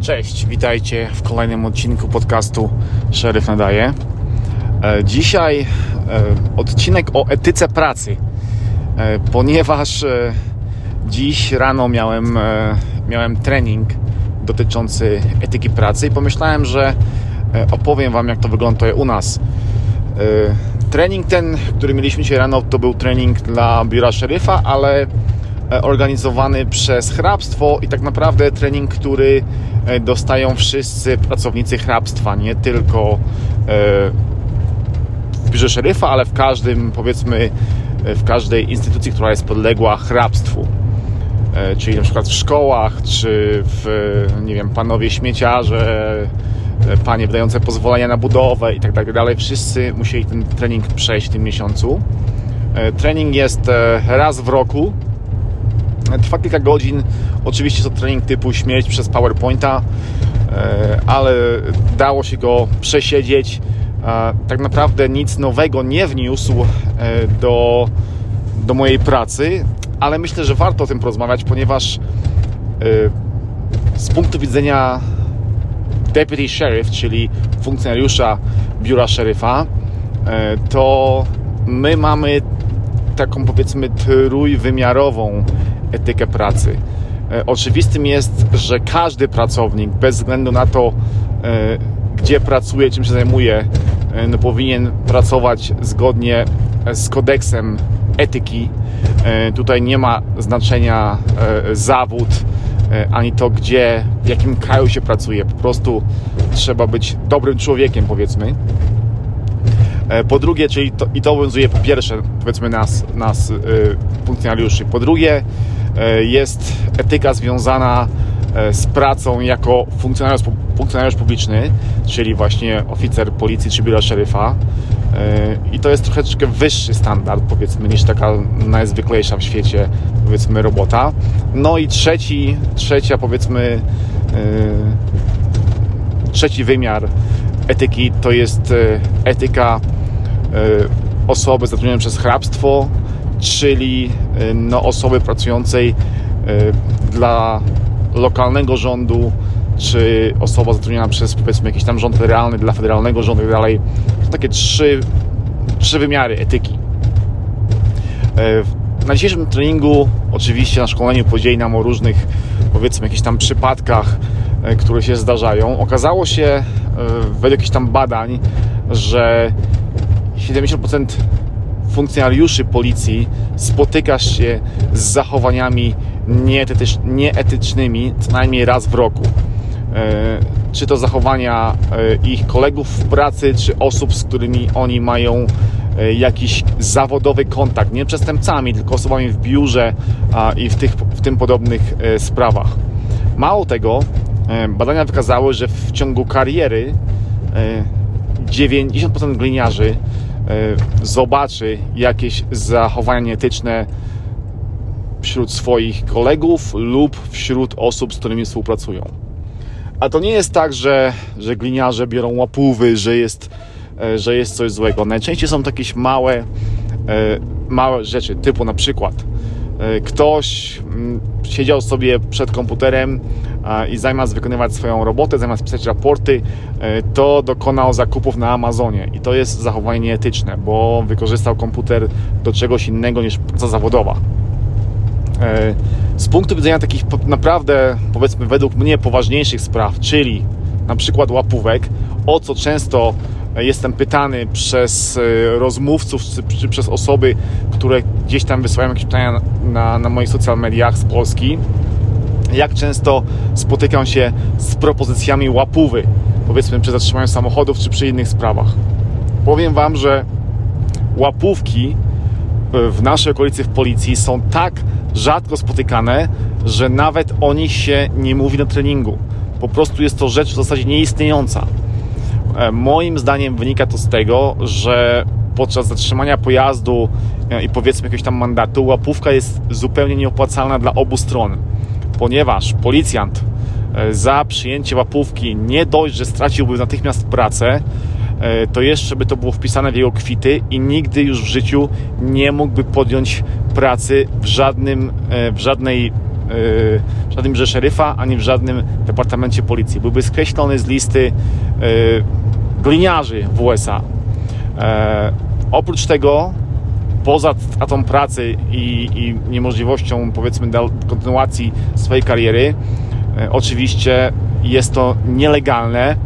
Cześć, witajcie w kolejnym odcinku podcastu Szeryf Nadaje. E, dzisiaj e, odcinek o etyce pracy, e, ponieważ dziś rano miałem, miałem trening dotyczący etyki pracy i pomyślałem, że opowiem Wam, jak to wygląda u nas. Trening ten, który mieliśmy dzisiaj rano, to był trening dla biura szeryfa, ale organizowany przez hrabstwo i tak naprawdę trening, który E, dostają wszyscy pracownicy hrabstwa, nie tylko e, w biurze szeryfa, ale w każdym, powiedzmy, e, w każdej instytucji, która jest podległa hrabstwu. Czyli na przykład w szkołach, czy w, nie wiem, panowie śmieciarze, panie wydające pozwolenia na budowę i tak dalej. Wszyscy musieli ten trening przejść w tym miesiącu. Trening jest raz w roku, Trwa kilka godzin. Oczywiście to trening typu śmierć przez PowerPointa, e, ale dało się go przesiedzieć. Tak naprawdę nic nowego nie wniósł e, do, do mojej pracy, ale myślę, że warto o tym porozmawiać, ponieważ e, z punktu widzenia deputy sheriff, czyli funkcjonariusza biura szeryfa, to my mamy taką powiedzmy trójwymiarową etykę pracy. E, oczywistym jest, że każdy pracownik, bez względu na to, e, gdzie pracuje, czym się zajmuje, e, no, powinien pracować zgodnie z kodeksem etyki. Tutaj nie ma znaczenia zawód, ani to, gdzie, w jakim kraju się pracuje. Po prostu trzeba być dobrym człowiekiem, powiedzmy. Po drugie, czyli to, i to obowiązuje po pierwsze, powiedzmy, nas, nas funkcjonariuszy. Po drugie, jest etyka związana e, z pracą jako funkcjonariusz, funkcjonariusz publiczny, czyli właśnie oficer policji czy biura szeryfa. E, I to jest troszeczkę wyższy standard, powiedzmy, niż taka najzwyklejsza w świecie, powiedzmy, robota. No i trzeci, trzecia, powiedzmy, trzeci wymiar etyki to jest etyka osoby zatrudnionej przez hrabstwo, czyli y, no, osoby pracującej y, dla lokalnego rządu, czy osoba zatrudniona przez powiedzmy jakiś tam rząd federalny dla federalnego rządu i tak dalej. To takie trzy, trzy wymiary etyki. Y, na dzisiejszym treningu, oczywiście na szkoleniu powiedzieli nam o różnych, powiedzmy, jakichś tam przypadkach, które się zdarzają. Okazało się, według jakichś tam badań, że 70% funkcjonariuszy policji spotykasz się z zachowaniami nieetycznymi co najmniej raz w roku. E, czy to zachowania e, ich kolegów w pracy, czy osób, z którymi oni mają e, jakiś zawodowy kontakt, nie przestępcami, tylko osobami w biurze i w, tych, w tym podobnych sprawach. Mało tego, badania wykazały, że w ciągu kariery 90% gliniarzy zobaczy jakieś zachowania nieetyczne wśród swoich kolegów lub wśród osób, z którymi współpracują. A to nie jest tak, że, że gliniarze biorą łapówy, że jest, e, że jest coś złego. Najczęściej są to jakieś małe, e, małe rzeczy, typu na przykład ktoś mm, siedział sobie przed komputerem i zamiast wykonywać swoją robotę, zamiast pisać raporty, e, to dokonał zakupów na Amazonie. I to jest zachowanie nieetyczne, bo wykorzystał komputer do czegoś innego niż praca zawodowa. E, z punktu widzenia takich naprawdę, powiedzmy, według mnie poważniejszych spraw, czyli na przykład łapówek, o co często jestem pytany przez e, rozmówców czy, przez osoby, które gdzieś tam wysyłają jakieś pytania na, na moich social mediach z Polski, jak często spotykam się z propozycjami łapówy, powiedzmy przy zatrzymaniu samochodów czy przy innych sprawach. Powiem Wam, że łapówki w naszej okolicy w policji są tak rzadko spotykane, że nawet o nich się nie mówi na treningu. Po prostu jest to rzecz w zasadzie nieistniejąca. E, moim zdaniem wynika to z tego, że podczas zatrzymania pojazdu e, i powiedzmy jakiegoś tam mandatu łapówka jest zupełnie nieopłacalna dla obu stron ponieważ policjant e, za przyjęcie łapówki nie dość, że straciłby natychmiast pracę, e, to jeszcze by to było wpisane w jego kwity i nigdy już w życiu nie mógłby podjąć pracy w, żadnym, e, w żadnej w żadnym biurze szeryfa, ani w żadnym departamencie policji. Byłby skreślony z listy gliniarzy w USA. Oprócz tego poza tą pracy i, i niemożliwością powiedzmy kontynuacji swojej kariery, e, oczywiście jest to nielegalne,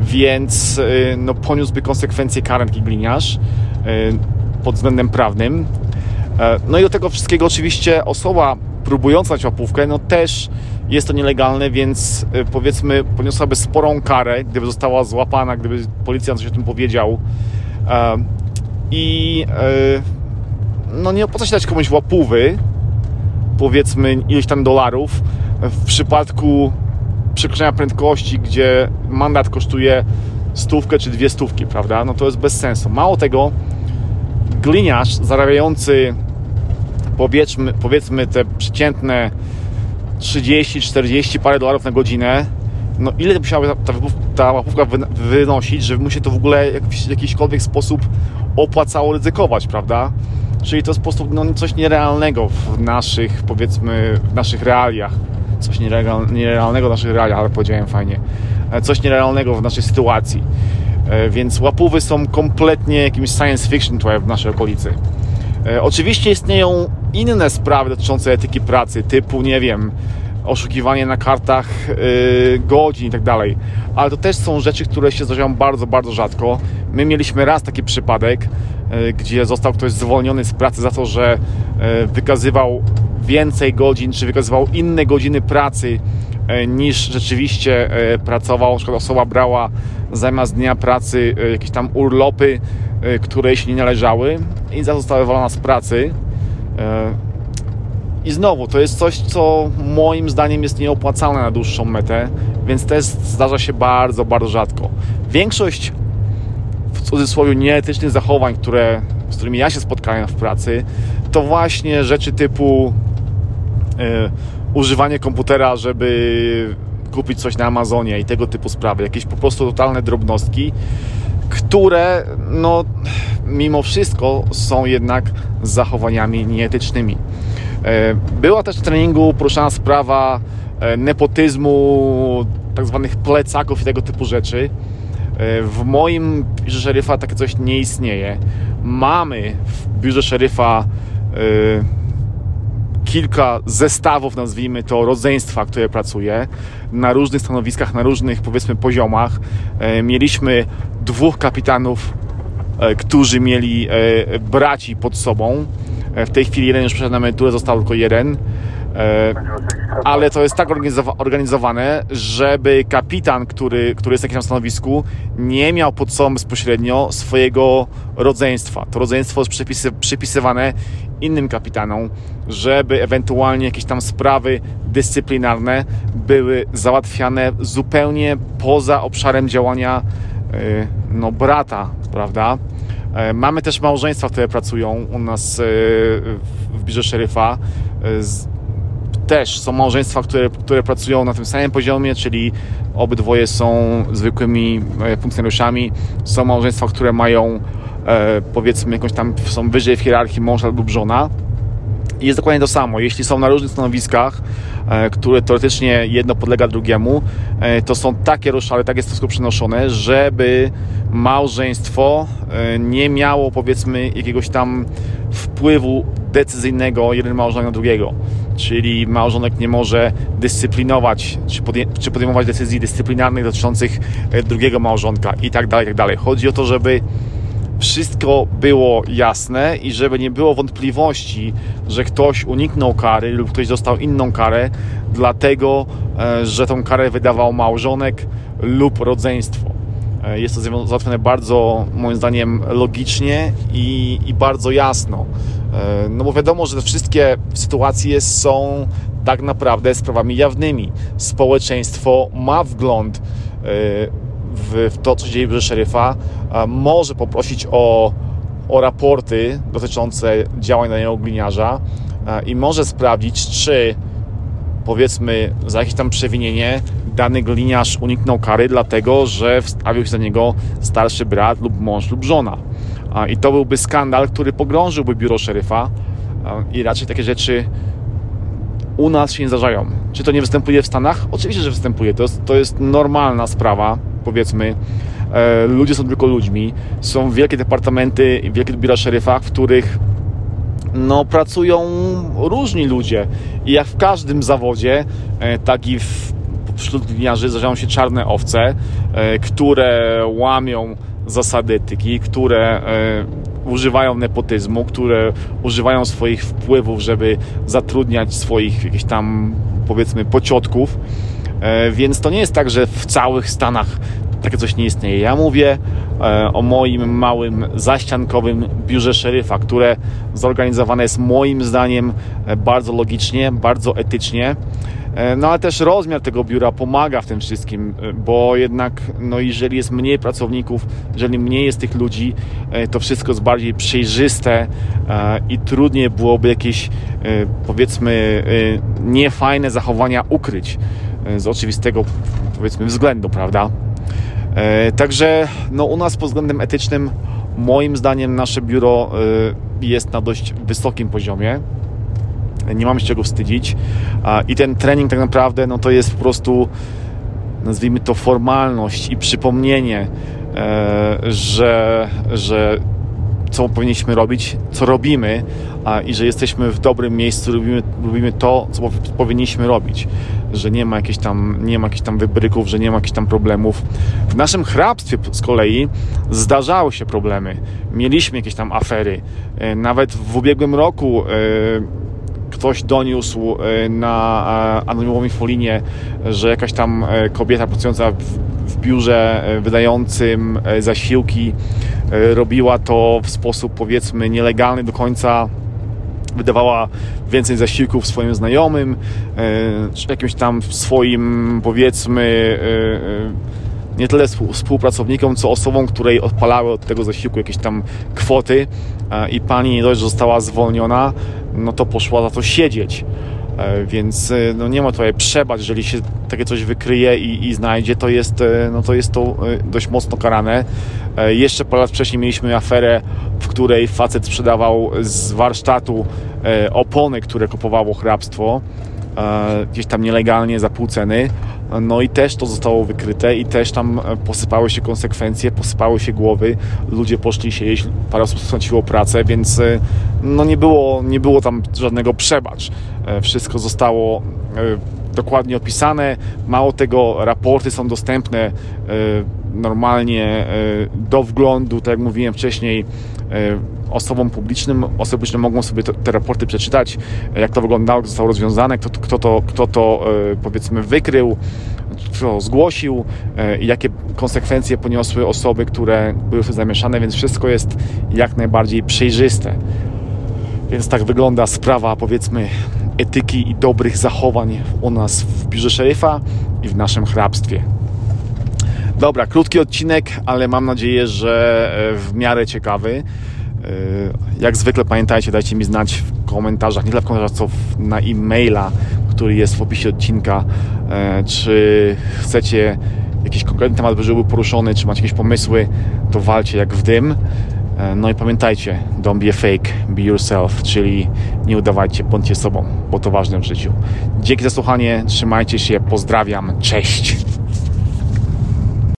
więc e, no, poniósłby konsekwencje karne taki gliniarz e, pod względem prawnym. No i do tego wszystkiego oczywiście osoba próbująca dać łapówkę, no też jest to nielegalne, więc powiedzmy poniosłaby sporą karę, gdyby została złapana, gdyby policjant coś o tym powiedział. I no nie opłaca się dać komuś łapówy, powiedzmy ileś tam dolarów, w przypadku przekroczenia prędkości, gdzie mandat kosztuje stówkę czy dwie stówki, prawda? No to jest bez sensu. Mało tego, gliniarz zarabiający powiedzmy, powiedzmy te przeciętne 30, 40 parę dolarów na godzinę, no ile musiała ta, ta łapówka wynosić, żeby mu się to w ogóle w jakikolwiek sposób opłacało ryzykować, prawda? Czyli to jest po prostu no, coś nierealnego w naszych, powiedzmy, w naszych realiach. Coś nierealnego w naszych realiach, ale powiedziałem fajnie. E, coś nierealnego w naszej sytuacji. E, więc łapówy są kompletnie jakimś science fiction tutaj w naszej okolicy. E, oczywiście istnieją inne sprawy dotyczące etyki pracy, typu, nie wiem, oszukiwanie na kartach yy, godzin i tak dalej. Ale to też są rzeczy, które się zdarzają bardzo, bardzo rzadko. My mieliśmy raz taki przypadek, gdzie został ktoś zwolniony z pracy za to, że yy, wykazywał więcej godzin, czy wykazywał inne godziny pracy yy, niż rzeczywiście pracował. Na przykład osoba brała zamiast dnia pracy jakieś tam urlopy, które jej się nie należały i za została wywalona z pracy. I znowu, to jest coś, co moim zdaniem jest nieopłacalne na dłuższą metę, więc też zdarza się bardzo, bardzo rzadko. Większość w cudzysłowie nieetycznych zachowań, które, z którymi ja się spotkałem w pracy, to właśnie rzeczy typu yy, używanie komputera, żeby kupić coś na Amazonie i tego typu sprawy, jakieś po prostu totalne drobnostki, które no, mimo wszystko są jednak zachowaniami nieetycznymi. E, była też w treningu poruszana sprawa e, nepotyzmu, tak zwanych plecaków i tego typu rzeczy. E, w moim biurze szeryfa takie coś nie istnieje. Mamy w biurze szeryfa kilka zestawów, nazwijmy to, rodzeństwa, które pracuje na różnych stanowiskach, na różnych, powiedzmy, poziomach. Mieliśmy dwóch kapitanów, którzy mieli braci pod sobą E, w tej chwili jeden już przeszedł na emeryturę, został tylko jeden. E, ale to jest tak organizowane, żeby kapitan, który, który jest na jakimś stanowisku, nie miał pod sobą bezpośrednio swojego rodzeństwa. To rodzeństwo jest przypisy, przypisywane innym kapitanom, żeby ewentualnie jakieś tam sprawy dyscyplinarne były załatwiane zupełnie poza obszarem działania e, no, brata, prawda? E, mamy też małżeństwa, które pracują u nas w biurze szeryfa. E, też są małżeństwa, które, które pracują na tym samym poziomie, czyli obydwoje są zwykłymi funkcjonariuszami. Są małżeństwa, które mają powiedzmy jakąś tam, są wyżej w hierarchii mąż lub żona. I jest dokładnie to samo. Jeśli są na różnych stanowiskach, E, które teoretycznie jedno podlega drugiemu, e, to są takie roszady, tak jest to wszystko przenoszone, żeby małżeństwo e, nie miało powiedzmy jakiegoś tam wpływu decyzyjnego jeden małżonek na drugiego. Czyli małżonek nie może dyscyplinować czy, podejmować decyzji dyscyplinarnych dotyczących drugiego małżonka i tak dalej, tak dalej. Chodzi o to, żeby wszystko było jasne i żeby nie było wątpliwości, że ktoś uniknął kary lub ktoś dostał inną karę, dlatego e, że tą karę wydawał małżonek lub rodzeństwo. E, jest to załatwione bardzo, moim zdaniem, logicznie i, i bardzo jasno. E, no bo wiadomo, że wszystkie sytuacje są tak naprawdę sprawami jawnymi. Społeczeństwo ma wgląd w, w to, co dzieje w szeryfa, może poprosić o, o raporty dotyczące działań danego gliniarza i może sprawdzić, czy powiedzmy za jakieś tam przewinienie dany gliniarz uniknął kary, dlatego że wstawił się za niego starszy brat lub mąż lub żona. I to byłby skandal, który pogrążyłby biuro szeryfa i raczej takie rzeczy u nas się nie zdarzają. Czy to nie występuje w Stanach? Oczywiście, że występuje. To jest, to jest normalna sprawa, powiedzmy. E, ludzie są tylko ludźmi. Są wielkie departamenty, wielkie biura szeryfa, w których no, pracują różni ludzie. I jak w każdym zawodzie, e, tak i w, wśród gliniarzy zdarzają się czarne owce, e, które łamią zasady etyki, które używają nepotyzmu, które używają swoich wpływów, żeby zatrudniać swoich jakichś tam powiedzmy pociotków. Więc to nie jest tak, że w całych Stanach takie coś nie istnieje. Ja mówię e, o moim małym zaściankowym biurze szeryfa, które zorganizowane jest moim zdaniem e, bardzo logicznie, bardzo etycznie. E, no ale też rozmiar tego biura pomaga w tym wszystkim, bo jednak no, jeżeli jest mniej pracowników, jeżeli mniej jest tych ludzi, to wszystko jest bardziej przejrzyste i trudniej byłoby jakieś powiedzmy niefajne zachowania ukryć z oczywistego powiedzmy względu, prawda? E, także no, u nas pod względem etycznym, moim zdaniem, nasze biuro e, jest na dość wysokim poziomie. Nie mamy się czego wstydzić. I ten trening tak naprawdę no, to jest po prostu, nazwijmy to, formalność i przypomnienie, e, że, że co powinniśmy robić, co robimy i że jesteśmy w dobrym miejscu, robimy, robimy to, co powinniśmy robić że nie ma jakichś tam, nie ma jakichś tam wybryków, że nie ma jakichś tam problemów. W naszym hrabstwie z kolei zdarzały się problemy. Mieliśmy jakieś tam afery. E, nawet w ubiegłym roku e, ktoś doniósł e, na anonimową infolinię, że jakaś tam kobieta pracująca w biurze wydającym zasiłki robiła to w sposób powiedzmy nielegalny do końca wydawała więcej zasiłków swoim znajomym, e, czy jakimś tam swoim, powiedzmy, e, e, nie tyle współpracownikom, co osobom, której odpalały od tego zasiłku jakieś tam kwoty i pani nie dość, że została zwolniona, no to poszła za to siedzieć. Więc no nie ma tutaj przebacz, jeżeli się takie coś wykryje i, i, znajdzie, to jest, no to jest to dość mocno karane. Jeszcze parę lat wcześniej mieliśmy aferę, w której facet sprzedawał z warsztatu E, opony, które kupowało hrabstwo e, gdzieś tam nielegalnie za pół ceny. No i też to zostało wykryte i też tam e, posypały się konsekwencje, posypały się głowy, ludzie poszli siedzieć, parę osób straciło pracę, więc no nie było, nie było tam żadnego przebacz. Wszystko zostało dokładnie opisane. Mało tego, raporty są dostępne normalnie do wglądu, tak jak mówiłem wcześniej, osobom publicznym. Osoby publiczne mogą sobie te, te raporty przeczytać, jak to wyglądało, jak zostało rozwiązane, kto, kto to, kto to e, powiedzmy wykrył, kto zgłosił, e, jakie konsekwencje poniosły osoby, które były w tym zamieszane, więc wszystko jest jak najbardziej przejrzyste. Więc tak wygląda sprawa, powiedzmy, etyki i dobrych zachowań u nas w biurze szeryfa i w naszym hrabstwie. Dobra, krótki odcinek, ale mam nadzieję, że e, w miarę ciekawy. E, jak zwykle pamiętajcie, dajcie mi znać w komentarzach, nie tyle w komentarzach, co na e-maila, który jest w opisie odcinka, e, czy chcecie jakiś konkretny temat, żeby był poruszony, czy macie jakieś pomysły, to walcie jak w dym. E, no i pamiętajcie, don't be a fake, be yourself, czyli nie udawajcie, bądźcie sobą, bo to ważne w życiu. Dzięki za słuchanie, trzymajcie się, pozdrawiam, cześć!